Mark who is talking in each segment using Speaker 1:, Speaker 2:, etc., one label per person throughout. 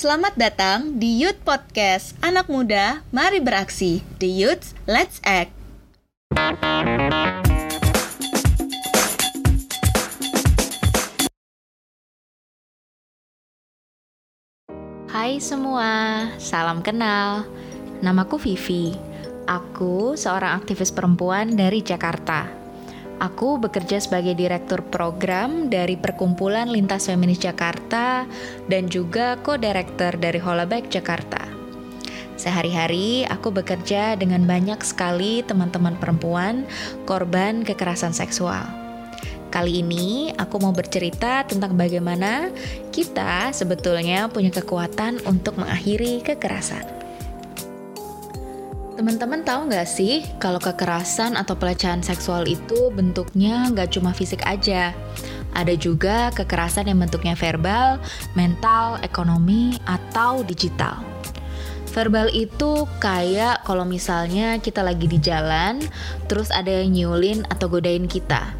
Speaker 1: Selamat datang di Youth Podcast. Anak Muda, Mari Beraksi. The Youth, Let's Act.
Speaker 2: Hai semua, salam kenal. Namaku Vivi. Aku seorang aktivis perempuan dari Jakarta Aku bekerja sebagai direktur program dari Perkumpulan Lintas Feminis Jakarta dan juga co-director dari Holaback Jakarta. Sehari-hari aku bekerja dengan banyak sekali teman-teman perempuan korban kekerasan seksual. Kali ini aku mau bercerita tentang bagaimana kita sebetulnya punya kekuatan untuk mengakhiri kekerasan. Teman-teman tahu nggak sih kalau kekerasan atau pelecehan seksual itu bentuknya nggak cuma fisik aja. Ada juga kekerasan yang bentuknya verbal, mental, ekonomi, atau digital. Verbal itu kayak kalau misalnya kita lagi di jalan, terus ada yang nyulin atau godain kita.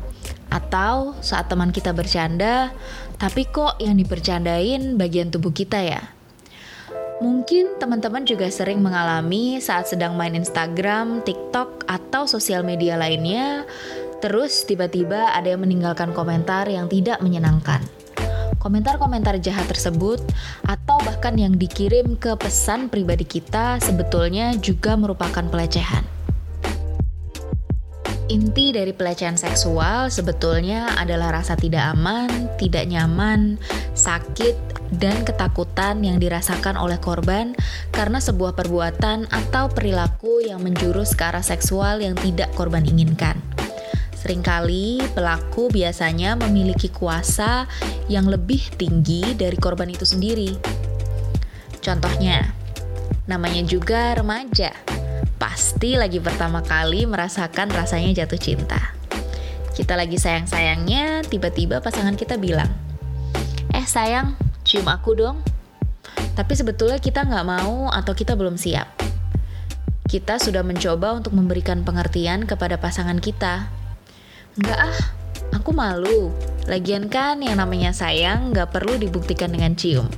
Speaker 2: Atau saat teman kita bercanda, tapi kok yang dipercandain bagian tubuh kita ya? Mungkin teman-teman juga sering mengalami saat sedang main Instagram, TikTok, atau sosial media lainnya, terus tiba-tiba ada yang meninggalkan komentar yang tidak menyenangkan. Komentar-komentar jahat tersebut, atau bahkan yang dikirim ke pesan pribadi kita, sebetulnya juga merupakan pelecehan. Inti dari pelecehan seksual sebetulnya adalah rasa tidak aman, tidak nyaman, sakit, dan ketakutan yang dirasakan oleh korban karena sebuah perbuatan atau perilaku yang menjurus ke arah seksual yang tidak korban inginkan. Seringkali pelaku biasanya memiliki kuasa yang lebih tinggi dari korban itu sendiri. Contohnya, namanya juga remaja pasti lagi pertama kali merasakan rasanya jatuh cinta. Kita lagi sayang-sayangnya, tiba-tiba pasangan kita bilang, Eh sayang, cium aku dong. Tapi sebetulnya kita nggak mau atau kita belum siap. Kita sudah mencoba untuk memberikan pengertian kepada pasangan kita. Nggak ah, aku malu. Lagian kan yang namanya sayang nggak perlu dibuktikan dengan cium.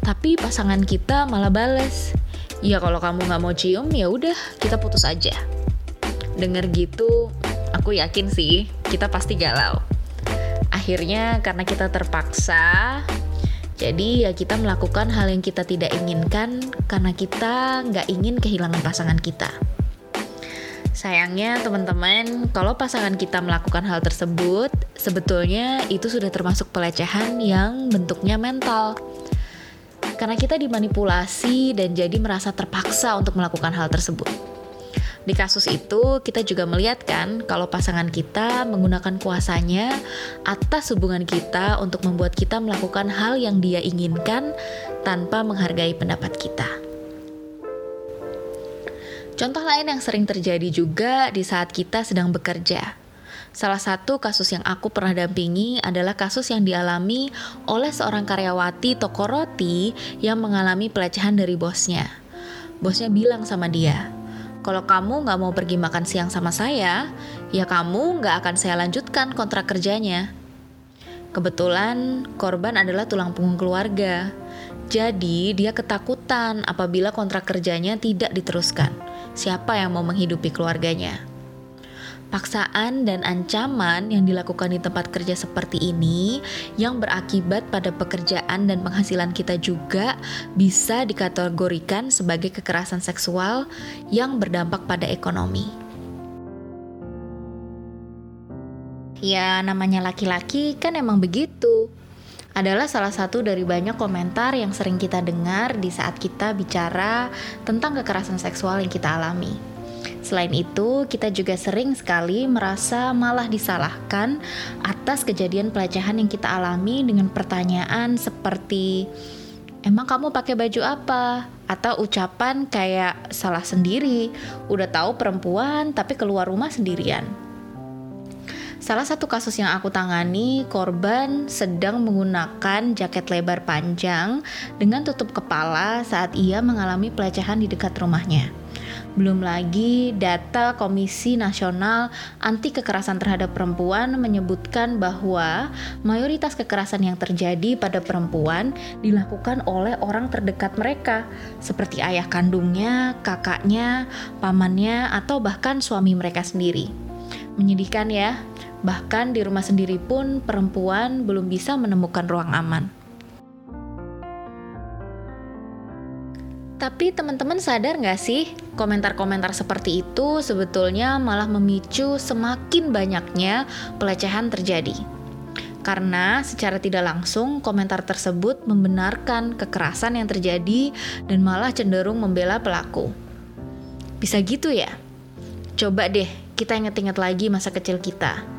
Speaker 2: Tapi pasangan kita malah bales, ya kalau kamu nggak mau cium ya udah kita putus aja. Dengar gitu aku yakin sih kita pasti galau. Akhirnya karena kita terpaksa jadi ya kita melakukan hal yang kita tidak inginkan karena kita nggak ingin kehilangan pasangan kita. Sayangnya teman-teman, kalau pasangan kita melakukan hal tersebut, sebetulnya itu sudah termasuk pelecehan yang bentuknya mental karena kita dimanipulasi dan jadi merasa terpaksa untuk melakukan hal tersebut. Di kasus itu, kita juga melihat kan kalau pasangan kita menggunakan kuasanya atas hubungan kita untuk membuat kita melakukan hal yang dia inginkan tanpa menghargai pendapat kita. Contoh lain yang sering terjadi juga di saat kita sedang bekerja. Salah satu kasus yang aku pernah dampingi adalah kasus yang dialami oleh seorang karyawati toko roti yang mengalami pelecehan dari bosnya. Bosnya bilang sama dia, kalau kamu nggak mau pergi makan siang sama saya, ya kamu nggak akan saya lanjutkan kontrak kerjanya. Kebetulan korban adalah tulang punggung keluarga, jadi dia ketakutan apabila kontrak kerjanya tidak diteruskan. Siapa yang mau menghidupi keluarganya? Paksaan dan ancaman yang dilakukan di tempat kerja seperti ini yang berakibat pada pekerjaan dan penghasilan kita juga bisa dikategorikan sebagai kekerasan seksual yang berdampak pada ekonomi. Ya, namanya laki-laki kan emang begitu. Adalah salah satu dari banyak komentar yang sering kita dengar di saat kita bicara tentang kekerasan seksual yang kita alami. Selain itu, kita juga sering sekali merasa malah disalahkan atas kejadian pelecehan yang kita alami dengan pertanyaan seperti Emang kamu pakai baju apa? Atau ucapan kayak salah sendiri, udah tahu perempuan tapi keluar rumah sendirian. Salah satu kasus yang aku tangani, korban sedang menggunakan jaket lebar panjang dengan tutup kepala saat ia mengalami pelecehan di dekat rumahnya. Belum lagi data Komisi Nasional Anti Kekerasan Terhadap Perempuan menyebutkan bahwa mayoritas kekerasan yang terjadi pada perempuan dilakukan oleh orang terdekat mereka, seperti ayah kandungnya, kakaknya, pamannya, atau bahkan suami mereka sendiri. Menyedihkan ya, bahkan di rumah sendiri pun perempuan belum bisa menemukan ruang aman. Tapi teman-teman sadar nggak sih, komentar-komentar seperti itu sebetulnya malah memicu semakin banyaknya pelecehan terjadi. Karena secara tidak langsung komentar tersebut membenarkan kekerasan yang terjadi dan malah cenderung membela pelaku. Bisa gitu ya? Coba deh kita inget-inget lagi masa kecil kita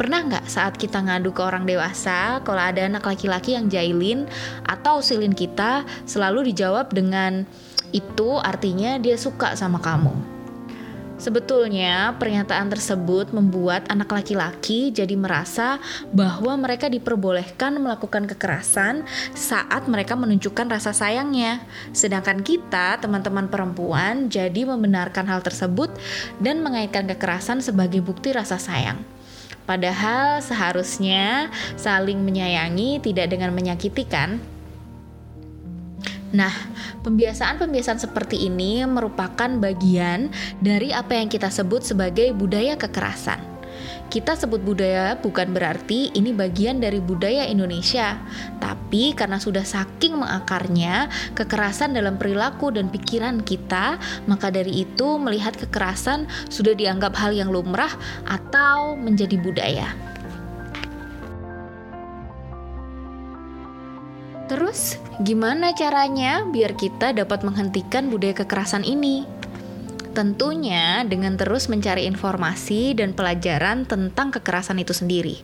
Speaker 2: Pernah nggak saat kita ngadu ke orang dewasa, kalau ada anak laki-laki yang jailin atau silin kita, selalu dijawab dengan itu artinya dia suka sama kamu. Sebetulnya, pernyataan tersebut membuat anak laki-laki jadi merasa bahwa mereka diperbolehkan melakukan kekerasan saat mereka menunjukkan rasa sayangnya. Sedangkan kita, teman-teman perempuan, jadi membenarkan hal tersebut dan mengaitkan kekerasan sebagai bukti rasa sayang. Padahal seharusnya saling menyayangi tidak dengan menyakiti kan? Nah, pembiasaan-pembiasaan seperti ini merupakan bagian dari apa yang kita sebut sebagai budaya kekerasan. Kita sebut budaya bukan berarti ini bagian dari budaya Indonesia, tapi karena sudah saking mengakarnya kekerasan dalam perilaku dan pikiran kita, maka dari itu melihat kekerasan sudah dianggap hal yang lumrah atau menjadi budaya. Terus, gimana caranya biar kita dapat menghentikan budaya kekerasan ini? Tentunya dengan terus mencari informasi dan pelajaran tentang kekerasan itu sendiri.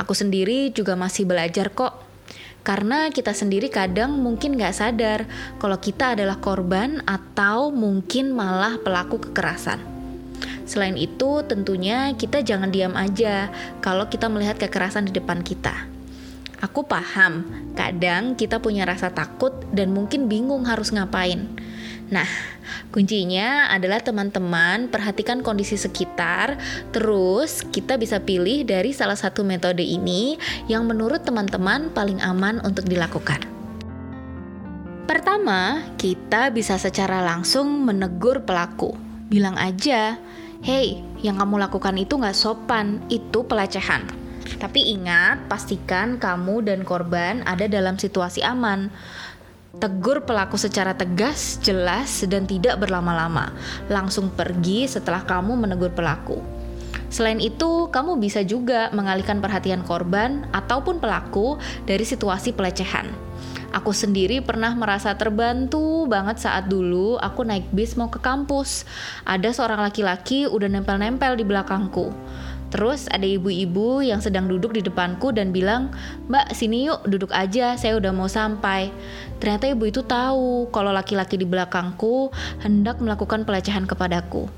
Speaker 2: Aku sendiri juga masih belajar kok. Karena kita sendiri kadang mungkin gak sadar kalau kita adalah korban atau mungkin malah pelaku kekerasan. Selain itu, tentunya kita jangan diam aja kalau kita melihat kekerasan di depan kita. Aku paham, kadang kita punya rasa takut dan mungkin bingung harus ngapain. Nah, kuncinya adalah teman-teman perhatikan kondisi sekitar, terus kita bisa pilih dari salah satu metode ini yang menurut teman-teman paling aman untuk dilakukan. Pertama, kita bisa secara langsung menegur pelaku. Bilang aja, hey, yang kamu lakukan itu nggak sopan, itu pelecehan. Tapi ingat, pastikan kamu dan korban ada dalam situasi aman. Tegur pelaku secara tegas, jelas, dan tidak berlama-lama. Langsung pergi setelah kamu menegur pelaku. Selain itu, kamu bisa juga mengalihkan perhatian korban ataupun pelaku dari situasi pelecehan. Aku sendiri pernah merasa terbantu banget saat dulu aku naik bis mau ke kampus. Ada seorang laki-laki udah nempel-nempel di belakangku. Terus ada ibu-ibu yang sedang duduk di depanku dan bilang, Mbak sini yuk duduk aja, saya udah mau sampai. Ternyata ibu itu tahu kalau laki-laki di belakangku hendak melakukan pelecehan kepadaku.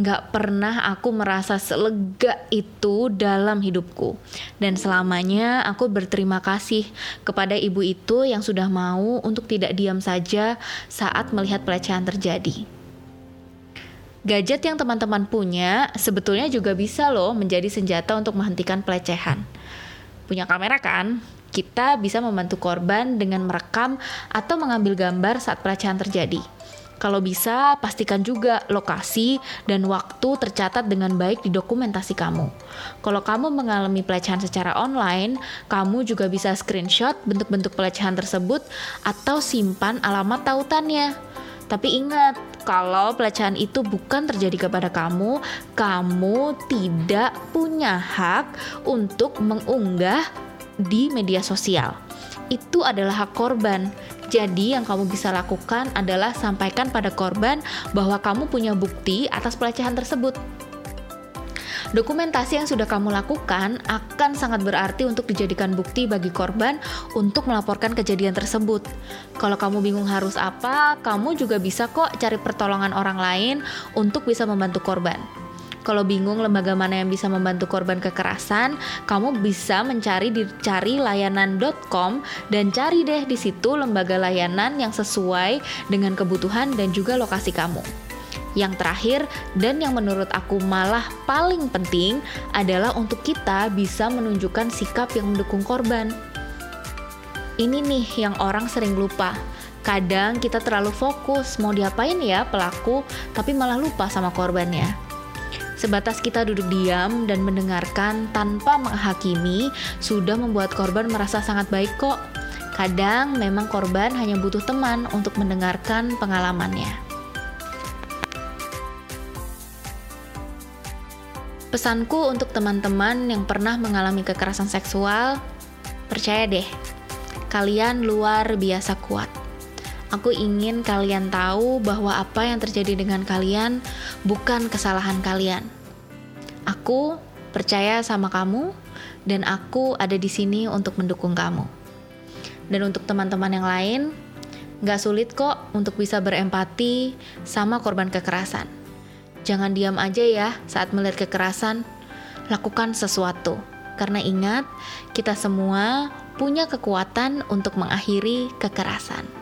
Speaker 2: Gak pernah aku merasa selega itu dalam hidupku. Dan selamanya aku berterima kasih kepada ibu itu yang sudah mau untuk tidak diam saja saat melihat pelecehan terjadi. Gadget yang teman-teman punya sebetulnya juga bisa loh menjadi senjata untuk menghentikan pelecehan. Punya kamera kan? Kita bisa membantu korban dengan merekam atau mengambil gambar saat pelecehan terjadi. Kalau bisa, pastikan juga lokasi dan waktu tercatat dengan baik di dokumentasi kamu. Kalau kamu mengalami pelecehan secara online, kamu juga bisa screenshot bentuk-bentuk pelecehan tersebut atau simpan alamat tautannya. Tapi ingat, kalau pelecehan itu bukan terjadi kepada kamu, kamu tidak punya hak untuk mengunggah di media sosial. Itu adalah hak korban. Jadi, yang kamu bisa lakukan adalah sampaikan pada korban bahwa kamu punya bukti atas pelecehan tersebut. Dokumentasi yang sudah kamu lakukan akan sangat berarti untuk dijadikan bukti bagi korban untuk melaporkan kejadian tersebut. Kalau kamu bingung harus apa, kamu juga bisa kok cari pertolongan orang lain untuk bisa membantu korban. Kalau bingung lembaga mana yang bisa membantu korban kekerasan, kamu bisa mencari di cari layanan.com dan cari deh di situ lembaga layanan yang sesuai dengan kebutuhan dan juga lokasi kamu. Yang terakhir, dan yang menurut aku malah paling penting, adalah untuk kita bisa menunjukkan sikap yang mendukung korban. Ini nih yang orang sering lupa. Kadang kita terlalu fokus mau diapain ya pelaku, tapi malah lupa sama korbannya. Sebatas kita duduk diam dan mendengarkan tanpa menghakimi, sudah membuat korban merasa sangat baik kok. Kadang memang korban hanya butuh teman untuk mendengarkan pengalamannya. Pesanku untuk teman-teman yang pernah mengalami kekerasan seksual, percaya deh, kalian luar biasa kuat. Aku ingin kalian tahu bahwa apa yang terjadi dengan kalian bukan kesalahan kalian. Aku percaya sama kamu, dan aku ada di sini untuk mendukung kamu. Dan untuk teman-teman yang lain, gak sulit kok untuk bisa berempati sama korban kekerasan Jangan diam aja ya saat melihat kekerasan. Lakukan sesuatu. Karena ingat, kita semua punya kekuatan untuk mengakhiri kekerasan.